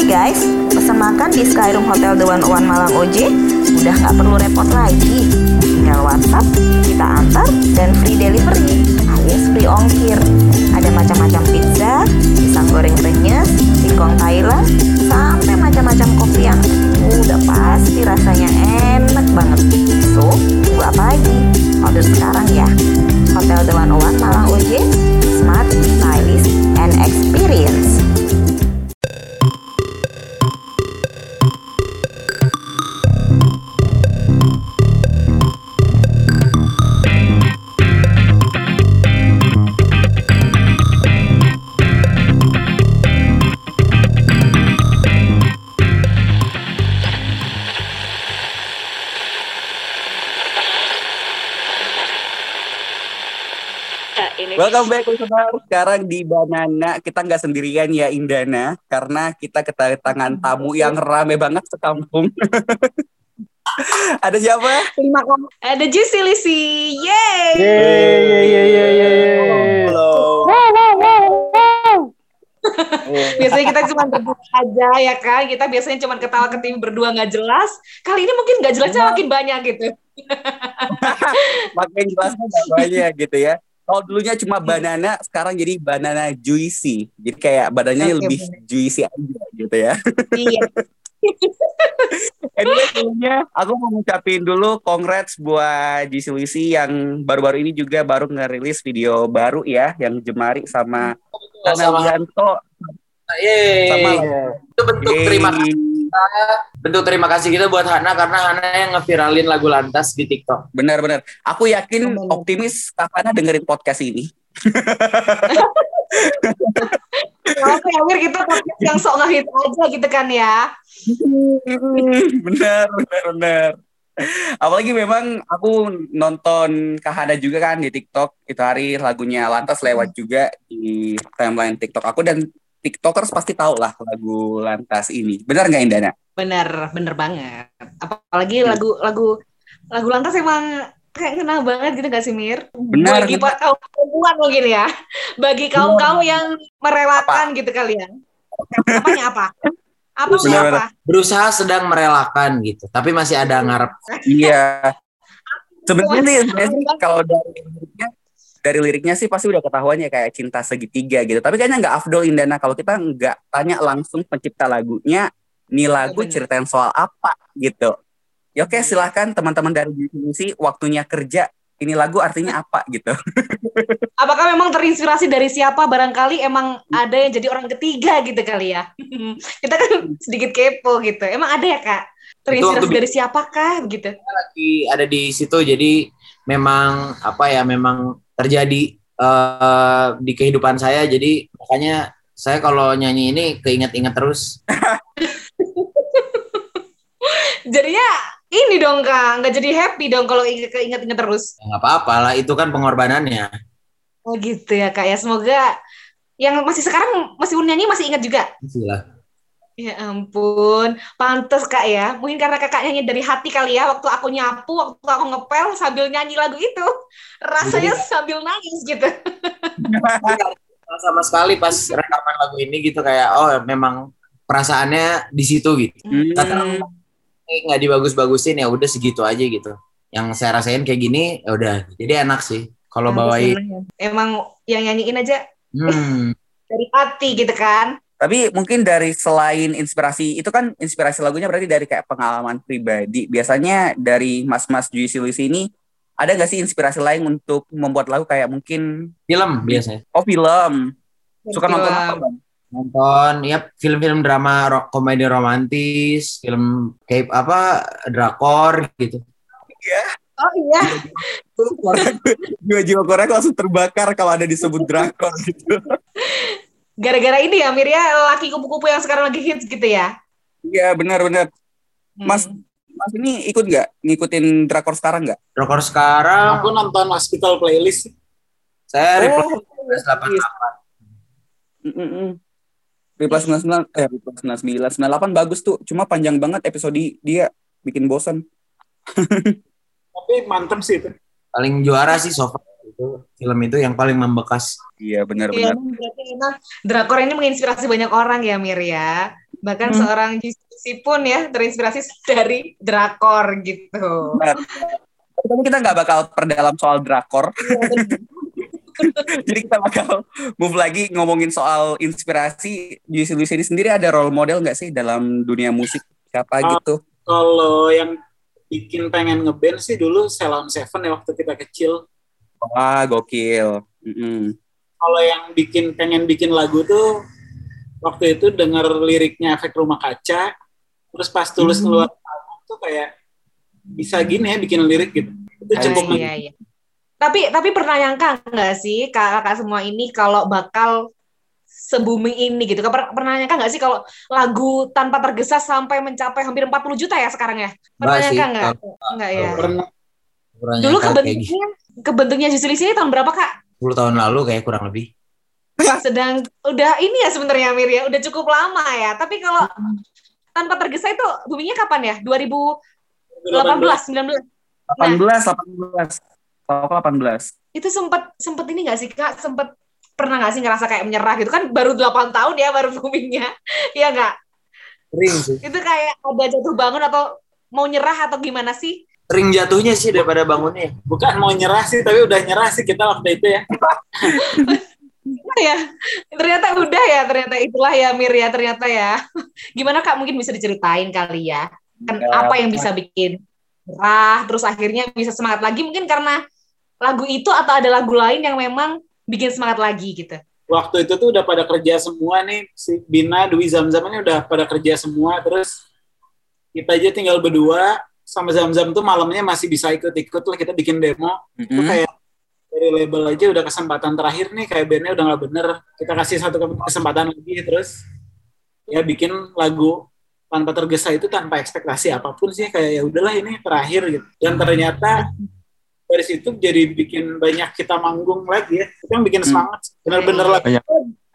Hai guys, pesan makan di Skyroom Hotel The One One Malang OJ udah nggak perlu repot lagi. Tinggal WhatsApp, kita antar, dan free delivery alias free ongkir. Ada macam-macam pizza, pisang goreng renyes, singkong Thailand, sampai macam-macam kopi yang udah pasti rasanya enak banget. So, tunggu apa lagi? Order sekarang ya. Hotel The One One Malang OJ, smart, stylish, and experience. Welcome back listener. Sekarang di Banana kita nggak sendirian ya Indana karena kita kedatangan tamu yang rame banget sekampung. Ada siapa? Terima kasih. Ada Juicy Lisi. Yeay. Yeay, yeay, yeay, yeay. Halo. Biasanya kita cuma berdua aja ya kan. Kita biasanya cuma ketawa ke tim berdua nggak jelas. Kali ini mungkin nggak jelasnya makin banyak gitu. Makin jelasnya banyak gitu ya. Kalau dulunya cuma banana, sekarang jadi banana juicy. Jadi kayak badannya Oke, lebih bener. juicy aja gitu ya. Iya. Anyway, sebelumnya aku mau ngucapin dulu congrats buat Juicy Lucy yang baru-baru ini juga baru ngerilis video baru ya, yang Jemari sama sama Wianto Yeay. sama itu bentuk Yeay. terima kasih kita, bentuk terima kasih kita buat Hana karena Hana yang ngeviralin lagu lantas di TikTok. Benar-benar. Aku yakin Benar. optimis Kak Hana dengerin podcast ini. Oke, Amir kita podcast yang sok ngehit aja gitu kan ya. benar, benar, benar. Apalagi memang aku nonton Kak Hana juga kan di TikTok itu hari lagunya Lantas lewat juga di timeline TikTok aku dan TikTokers pasti tahu lah lagu Lantas ini. Benar nggak Indana? Bener, bener banget. Apalagi lagu lagu lagu lantas emang kayak kenal banget gitu gak sih Mir? Benar, Bagi benar. kaum perempuan mungkin ya. Bagi kaum kaum yang merelakan gitu kalian. Apanya apa? Apa sih Benar, apa? Berusaha sedang merelakan gitu, tapi masih ada ngarep. Iya. Sebenarnya sih kalau dari dari liriknya sih pasti udah ketahuan ya kayak cinta segitiga gitu. Tapi kayaknya nggak afdol Indana kalau kita nggak tanya langsung pencipta lagunya, nih lagu Bener. ceritain soal apa gitu. Ya oke silahkan teman-teman dari divisi waktunya kerja. Ini lagu artinya apa gitu. Apakah memang terinspirasi dari siapa? Barangkali emang ada yang jadi orang ketiga gitu kali ya. Kita kan sedikit kepo gitu. Emang ada ya kak? Terinspirasi waktu- dari siapakah gitu? Lagi ada di situ jadi memang apa ya memang terjadi eh, di kehidupan saya jadi makanya saya kalau nyanyi ini keinget-inget terus. Jadinya ini dong kak, nggak jadi happy dong kalau inget inget terus. Ya, nggak apa-apa lah itu kan pengorbanannya. Oh gitu ya kak ya. Semoga yang masih sekarang masih nyanyi masih ingat juga. Itulah. Ya ampun, pantes kak ya. Mungkin karena kakak nyanyi dari hati kali ya. Waktu aku nyapu, waktu aku ngepel sambil nyanyi lagu itu, rasanya sambil nangis gitu. sama sekali pas rekaman lagu ini gitu kayak oh memang perasaannya di situ gitu. Kata Hmm. "Eh, nggak dibagus-bagusin ya udah segitu aja gitu. Yang saya rasain kayak gini ya udah. Jadi enak sih kalau bawain. Emang yang nyanyiin aja Hmm. dari hati gitu kan. Tapi mungkin dari selain inspirasi itu kan inspirasi lagunya berarti dari kayak pengalaman pribadi. Biasanya dari Mas-Mas Juicy ini ada nggak sih inspirasi lain untuk membuat lagu kayak mungkin Film biasanya. oh film suka nonton apa bang? Nonton ya film-film drama ro- komedi romantis, film kayak apa drakor gitu. Oh iya, Jiwa-jiwa Korea langsung terbakar kalau ada disebut drakor gitu. gara-gara ini ya Mir ya, laki kupu-kupu yang sekarang lagi hits gitu ya. Iya benar-benar. Mas Hmm. Mas ini ikut nggak ngikutin drakor sekarang nggak? Drakor sekarang Aku nonton hospital playlist. saya Oh, 88. Mm-mm. Reply 99 eh Reply 99 98 bagus tuh, cuma panjang banget episode dia bikin bosan. Tapi mantep sih itu. Paling juara sih so far itu film itu yang paling membekas. Iya Iya, benar-benar. berarti emang drakor ini menginspirasi banyak orang ya Mir ya. Bahkan Hmm. seorang Jisoo pun ya terinspirasi dari drakor gitu. Benar. Tapi kita nggak bakal perdalam soal drakor. Jadi kita bakal move lagi ngomongin soal inspirasi. Juicy Lucy ini sendiri ada role model nggak sih dalam dunia musik? Siapa Ah. gitu? Kalau yang bikin pengen ngeband sih dulu Ceylon Seven ya waktu kita kecil. Wah, gokil. Mm-mm. Kalau yang bikin pengen bikin lagu tuh waktu itu denger liriknya Efek Rumah Kaca, terus pas tulis Hmm. keluar album tuh kayak bisa gini ya bikin lirik gitu. Itu I cukup. Iya, iya. Tapi tapi pernah nyangka nggak sih kakak semua ini kalau bakal se-booming ini gitu? Per- Pernah nyangka nggak sih kalau lagu tanpa tergesa sampai mencapai hampir 40 juta ya sekarang ya? Pernah Enggak sih, nyangka nggak? Nggak ya. pernah Dulu kebentuknya kebentuknya Justru ini tahun berapa kak? 10 tahun lalu kayak kurang lebih. Sedang udah ini ya sebenarnya Mir ya, udah cukup lama ya. Tapi kalau tanpa tergesa itu boomingnya kapan ya? 2018, 19? 18, 18. Apa 18? itu sempet sempet ini nggak sih kak sempet pernah nggak sih ngerasa kayak menyerah gitu kan baru 8 tahun ya baru boomingnya ya nggak Sering sih. itu kayak ada jatuh bangun atau mau nyerah atau gimana sih Sering jatuhnya sih daripada bangunnya. bukan mau nyerah sih tapi udah nyerah sih kita waktu itu ya. ya ternyata udah ya ternyata itulah ya Mir ya ternyata ya. Gimana kak? Mungkin bisa diceritain kali ya. Kan Ya, apa yang bisa bikin nyerah terus akhirnya bisa semangat lagi? Mungkin karena lagu itu atau ada lagu lain yang memang bikin semangat lagi gitu? Waktu itu tuh udah pada kerja semua nih si Bina, Dwi Zamzam ini udah pada kerja semua. Terus kita aja tinggal berdua sama Zamzam tuh malamnya masih bisa ikut-ikut lah kita bikin demo itu Mm-mm. kayak dari label aja udah kesempatan terakhir nih kayak bandnya udah nggak bener kita kasih satu kesempatan lagi terus ya bikin lagu tanpa tergesa itu tanpa ekspektasi apa pun sih kayak ya udahlah ini terakhir gitu dan ternyata dari situ jadi bikin banyak kita manggung lagi ya itu yang bikin Hmm. semangat bener-bener lah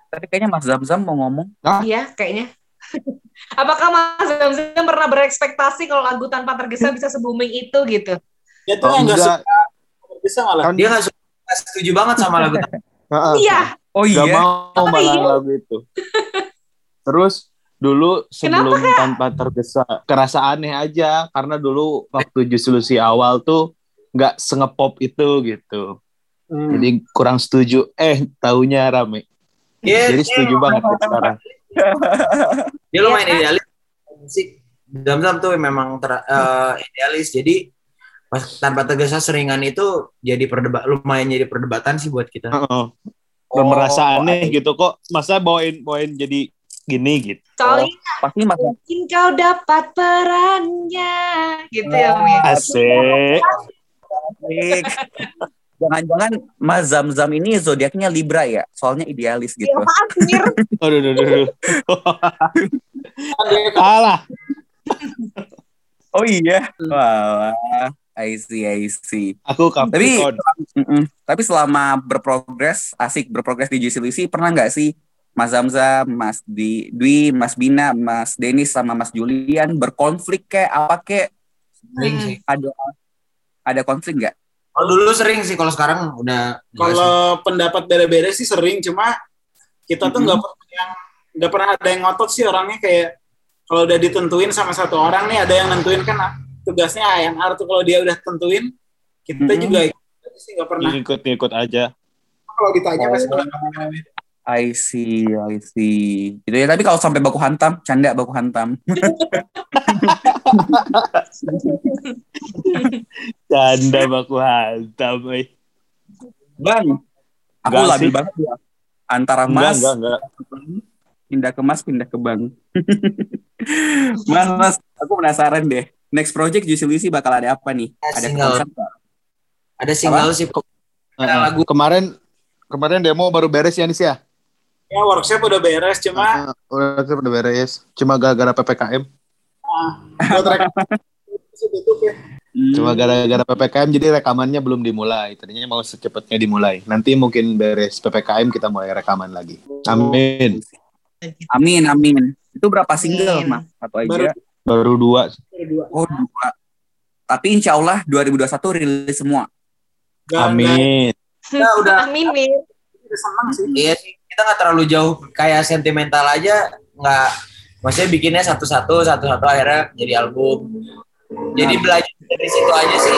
Tapi kayaknya Mas Zamzam mau ngomong. Iya, kayaknya. Apakah Mas Zamzam pernah berekspektasi kalau lagu tanpa tergesa bisa se-booming itu gitu? ya tuh Oh, yang nggak enggak. suka bisa malah Kan Dia nggak su- nggak setuju banget sama lagu Heeh. Iya, Oh Gak iya. mau Oh, malah iya? lagu itu. Terus dulu sebelum tanpa tergesa kerasa aneh aja karena dulu waktu Juslusi awal tuh nggak sengepop itu gitu. Hmm. Jadi kurang setuju. Eh, taunya rame. Iya, Jadi dia setuju banget deh sekarang. Dia lumayan Iya kan? idealis. Musik Zamzam tuh memang ter- eh, idealis. Jadi pas tanpa tergesa seringan itu jadi perdebat lumayan jadi perdebatan sih buat kita. Heeh. Dan merasa aneh gitu kok. Masa bawain bawain jadi gini gitu. soalnya Pasti Mas mungkin kau dapat perannya, gitu ya Mir. Asik. Asik. Jangan-jangan Mas Zamzam ini zodiaknya Libra ya? Soalnya idealis Ya gitu. sih, Mir? Aduh, aduh, aduh, Alah. Oh iya. Wah, I see, I see. Aku Tapi, Capricorn. Mm-mm. tapi selama berprogres, asik berprogres di Juicy Lucy, pernah nggak sih Mas Zamzam, Mas Di, Dwi, Mas Bina, Mas Denis, sama Mas Julian berkonflik kayak apa kayak Hmm. ada ada konflik nggak? Kalau dulu sering sih, kalau sekarang udah kalau pendapat beda-beda sih sering cuma kita tuh nggak pernah yang nggak pernah ada yang ngotot sih orangnya kayak kalau udah ditentuin sama satu orang nih ada yang nentuin kan tugasnya ANR tuh kalau dia udah tentuin kita Mhm. juga ikut sih nggak pernah Ngikut-ngikut aja. kalau ditanya pasti Oh. I see, I see. Gitu ya. Tapi kalau sampai baku hantam, canda baku hantam. Canda baku hantam. eh. Bang, aku Enggak labil sih. banget ya. Antara Enggak, Mas, enggak, enggak. pindah ke Mas, pindah ke Bang. mas, Mas, aku penasaran deh. Next project Juicy Lucy bakal ada apa nih? Ada Ada single. Ada single sih. Heeh. lagu. Kemarin kemarin demo baru beres ya Nis ya? Ya workshop udah beres cuma Heeh, udah udah beres. Cuma gara-gara PPKM. ya Hmm. Cuma gara-gara PPKM jadi rekamannya belum dimulai. Tadinya mau secepatnya dimulai. Nanti mungkin beres PPKM kita mulai rekaman lagi. Amin. Amin, amin. Itu berapa single, Amin. Mas? Satu aja. Baru- Baru dua. berdua Oh, dua. Tapi insya Allah 2021 rilis semua. Amin. Kita udah Amin, Mir. Udah senang sih? Iya sih. Kita nggak terlalu jauh. Kayak sentimental aja nggak. Maksudnya bikinnya satu-satu satu-satu akhirnya jadi album. Jadi belajar dari situ aja sih.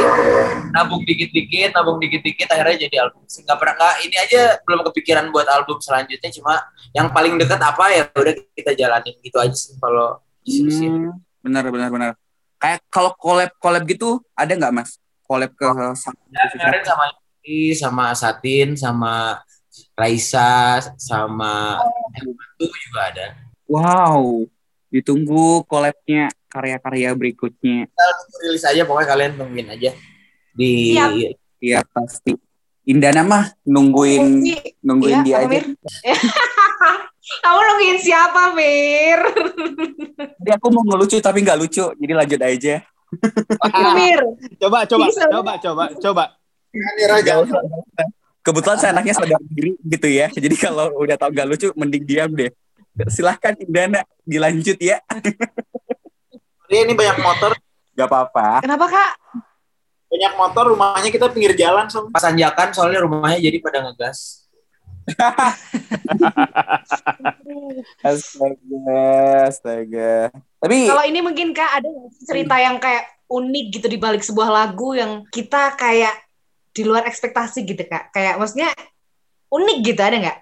Nabung dikit-dikit nabung dikit-dikit akhirnya jadi album. Sih nggak pernah nggak ini aja belum kepikiran buat album selanjutnya. Cuma yang paling dekat apa ya udah kita jalanin gitu aja sih kalau diskusi Hmm, benar benar benar. Kayak kalau collab collab gitu ada nggak mas? Collab ke sama Ya, kemarin sama sama Satin, sama Raisa, sama itu juga ada. Wow, ditunggu collabnya karya-karya berikutnya. Kita rilis aja, pokoknya kalian tungguin aja di Siap. Iya pasti. Indana mah nungguin Iya, nungguin dia apa, aja. Kamu nungguin siapa, Mir? Jadi aku mau ngelucu tapi nggak lucu, jadi lanjut aja. Mir. Coba, coba, coba, coba, coba. Nggak usah. Kebetulan saya anaknya sadar diri gitu ya. Jadi kalau udah tau nggak lucu, mending diam deh. Silahkan Indana dilanjut ya. Dia ini banyak motor, Gak apa-apa. Kenapa, Kak? banyak motor rumahnya kita pinggir jalan so. pas anjakan soalnya rumahnya jadi pada ngegas. Astaga, astaga. Tapi Kalau ini mungkin Kak ada cerita yang kayak unik gitu di balik sebuah lagu yang kita kayak di luar ekspektasi gitu Kak. Kayak maksudnya unik gitu ada nggak?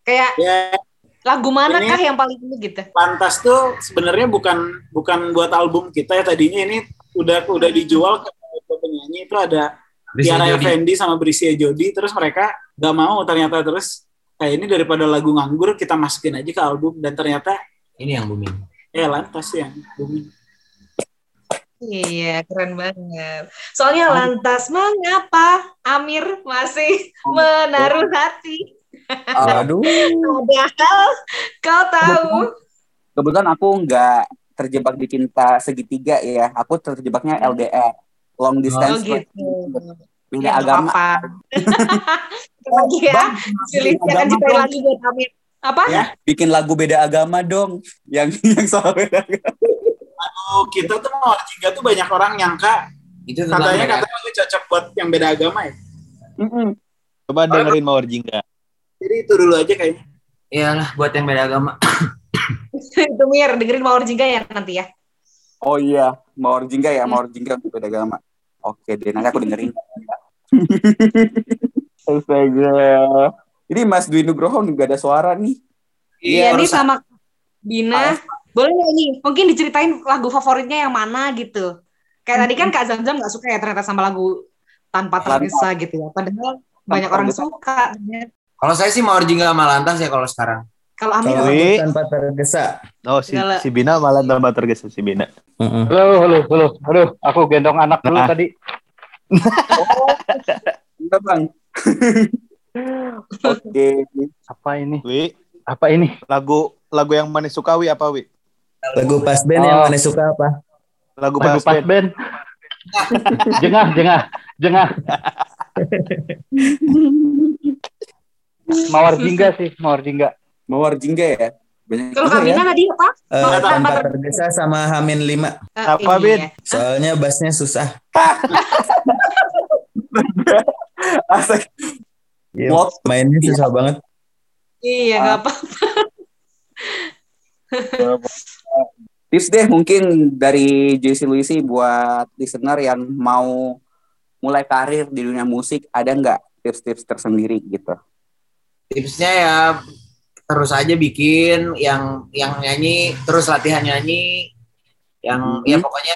Kayak Ya, lagu mana Ini- kah yang paling unik gitu? Lantas tuh sebenarnya bukan bukan buat album kita ya tadinya ini udah udah dijual ke ke penyanyi itu ada Tiara Effendi sama Brisia Jodi terus mereka gak mau ternyata terus kayak ini daripada lagu nganggur kita masukin aja ke album dan ternyata Ini yang booming. ya lantas yang booming. Iya, keren banget. Soalnya lantas mengapa Amir masih menaruh hati? aduh, Padahal kau tahu. kebetulan aku nggak terjebak di cinta segitiga ya. Aku terjebaknya LDR, long Oh distance gitu. beda Ya, agama. Lagi ya, akan ceritain lagi buat Amir. Apa? Ya. Bikin lagu beda agama dong, yang yang soal beda agama. Oh, kita tuh mau Jingga tuh banyak orang nyangka Itu katanya katanya lagu cocok buat yang beda agama ya. Mm-mm. Coba dengerin Mawar Jingga. Jadi itu dulu aja kayaknya. Iyalah buat yang beda agama. Itu Mir, dengerin Mawar Jingga ya nanti ya. Oh iya, Mawar Jingga ya, Mawar Jingga untuk beda agama. Oke deh, nanti aku dengerin. Astaga. Ini Mas Dwi Nugroho nggak ada suara nih. Iya, harus- nih sama Bina. Boleh nggak nih? Mungkin diceritain lagu favoritnya yang mana gitu. Kayak tadi kan Kak Zamzam nggak suka ya ternyata sama lagu tanpa tergesa gitu ya. Padahal banyak orang Tergesa. suka. Kalau saya sih mau Jingga sama Lantas ya kalau sekarang. Kalau Amir? Wi, tanpa tergesa. oh si, si Bina malah tambah tergesa si Bina. Halo, halo, halo. Aduh, aku gendong anak dulu Nah. tadi. Enggak bang. Oke. Apa ini? Wi, Apa ini? lagu lagu yang mana suka Wi apa Wi? Lagu pas band yang mana suka apa? Lagu, Lagu pas pas band. band. jengah, jengah, jengah. Mawar jingga sih, mawar jingga. Mawar Jingga ya. Banyak Kalau ya. tadi apa? Tanpa tanpa ter- tergesa sama Hamin 5. Eh, Apa, iya. Bin? Soalnya bassnya susah. Iya, What? Mainnya susah banget. Iya, nggak apa. Tips deh mungkin dari JC Luisi buat listener yang mau mulai karir di dunia musik ada nggak tips-tips tersendiri gitu? Tipsnya ya terus aja bikin yang yang nyanyi terus latihan nyanyi yang Mhm. ya pokoknya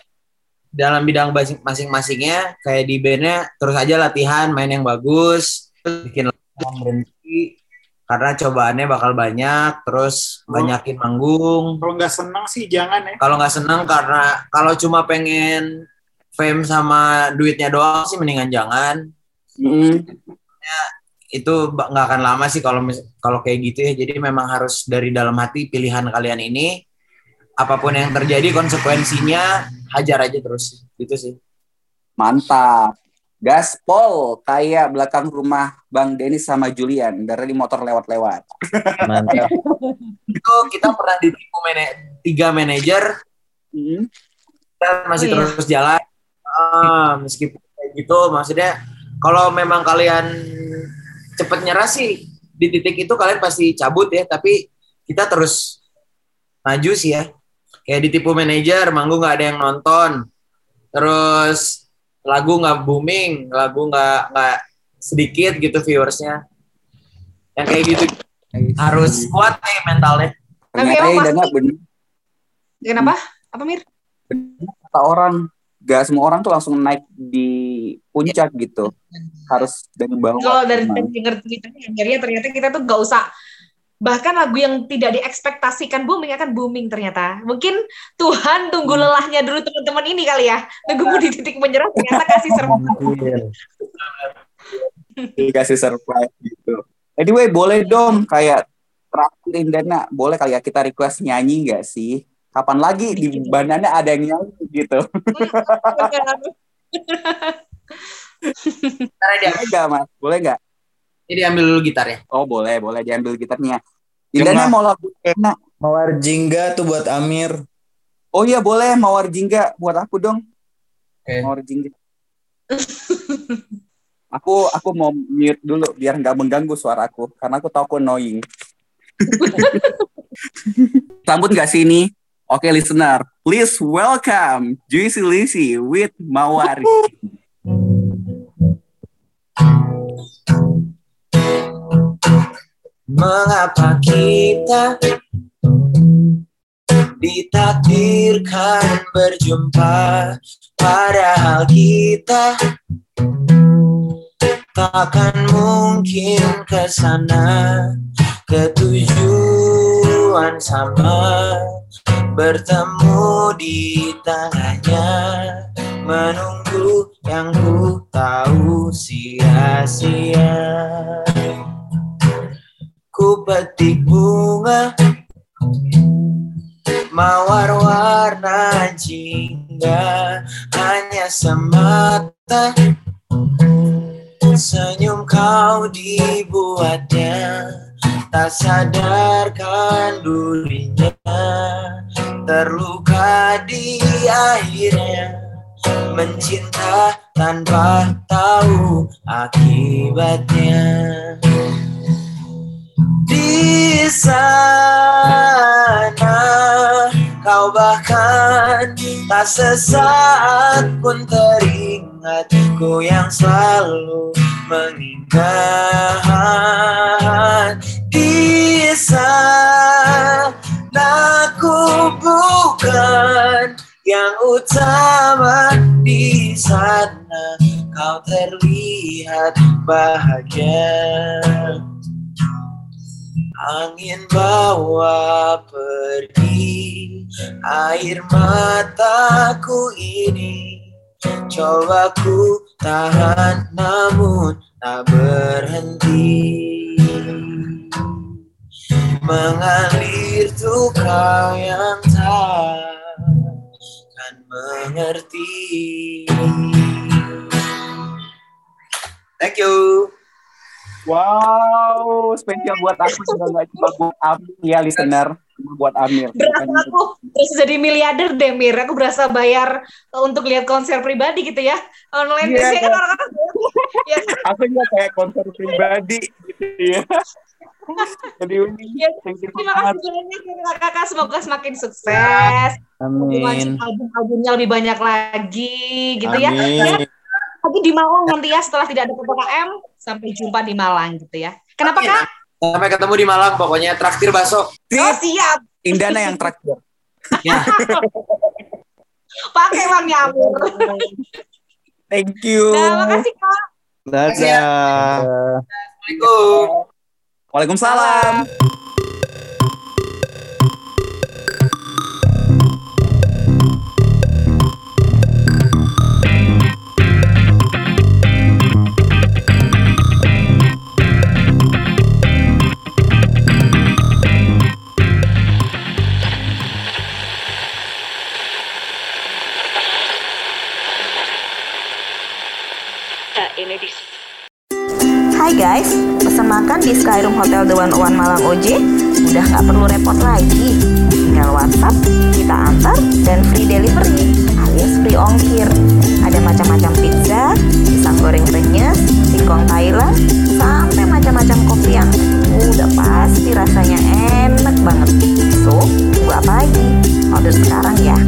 dalam bidang masing-masingnya kayak di bandnya terus aja latihan main yang bagus bikin berhenti karena cobaannya bakal banyak terus Oh. banyakin manggung Kalau nggak senang sih jangan ya. kalau nggak seneng karena kalau cuma pengen fame sama duitnya doang sih mendingan jangan Mm, itu ba- nggak akan lama sih kalau kalau kayak gitu ya jadi memang harus dari dalam hati pilihan kalian ini apa pun yang terjadi konsekuensinya hajar aja terus gitu sih mantap. Gaspol kayak belakang rumah Bang Denis sama Julian dari motor lewat-lewat. Mantap. itu kita pernah ditipu mana- tiga manajer Mm, kita masih Oh, iya. terus jalan Ah, meskipun kayak gitu maksudnya kalau memang kalian cepet nyerah sih di titik itu kalian pasti cabut ya tapi kita terus maju sih ya kayak ditipu manajer manggung nggak ada yang nonton terus lagu nggak booming lagu nggak nggak sedikit gitu viewersnya. Yang kayak gitu. Harus kuat nih mentalnya. Tapi Ternyata emang pasti- bener Kenapa? Apa Mir? kata orang gak semua orang tuh langsung naik di puncak gitu. Harus dari bawah. Kalau dari denger ceritanya akhirnya ternyata kita tuh gak usah bahkan lagu yang tidak diekspektasikan booming akan booming ternyata. Mungkin Tuhan tunggu Hmm. lelahnya dulu teman-teman ini kali ya. Tunggumu di titik menyerah ternyata kasih. Mungkin. dikasih surprise gitu anyway boleh dong kayak terakhir Indana boleh kali ya kita request nyanyi gak sih kapan lagi di bandana ada yang nyanyi gitu boleh gak mas boleh gak ini diambil dulu gitarnya oh boleh boleh diambil gitarnya. Indana mau lagu enak Mawar jingga tuh buat Amir. oh iya boleh. Mawar jingga buat aku dong. Oke. mawar jingga. Aku aku mau mute dulu biar nggak mengganggu suaraku karena aku tahu aku annoying. Sambut nggak sih ini? Oke listener please welcome Juicy Lizzy with mawar Mengapa kita ditakdirkan berjumpa? Padahal kita takkan mungkin ke sana. Ketujuan sama Bertemu di tangannya Menunggu yang ku tahu sia-sia Ku petik bunga Mawar warna jingga Hanya semata Senyum kau dibuatnya. Tak sadarkan durinya Terluka di akhirnya. Mencinta tanpa tahu akibatnya di sana kau bahkan tak sesaat pun teringatku yang selalu mengingat di sana aku bukan yang utama di sana kau terlihat bahagia Angin bawa pergi air mataku ini. Coba ku tahan namun tak berhenti. Mengalir duka yang takkan mengerti. Thank you. Wow spesial buat aku juga nggak cuma buat Amir ya listener cuma buat Amir Berasa aku terus jadi miliarder deh Mir. Aku berasa bayar untuk lihat konser pribadi gitu ya. Online Iya, biasanya kan iya. orang-orang ya, aku juga kayak konser pribadi gitu ya jadi ini ya, thank you Terima kasih banyak kakak. Semoga semakin sukses. Amin. Album-albumnya lebih banyak lagi gitu ya. Ya, Lagi di Malang nanti ya setelah tidak ada PPKM sampai jumpa di Malang gitu ya. Kenapa kak? Sampai ketemu di Malang pokoknya traktir bakso. Oh siap. Indana yang terakhir Ya. Pakai uangnya Amir. thank you Nah, makasih kak. Dadah. Assalamualaikum. Waalaikumsalam communities. Hai guys, pesan makan di Skyroom Hotel The One One Malang OJ udah nggak perlu repot lagi. Tinggal WhatsApp, kita antar dan free delivery alias free ongkir. Ada macam-macam pizza, pisang goreng renyah, singkong Thailand, sampai macam-macam kopi yang udah pasti rasanya enak banget. So, tunggu apa lagi? Order sekarang ya.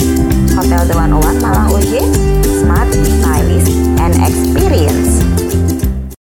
Hotel The One One Malang OJ, smart, stylish, and experience.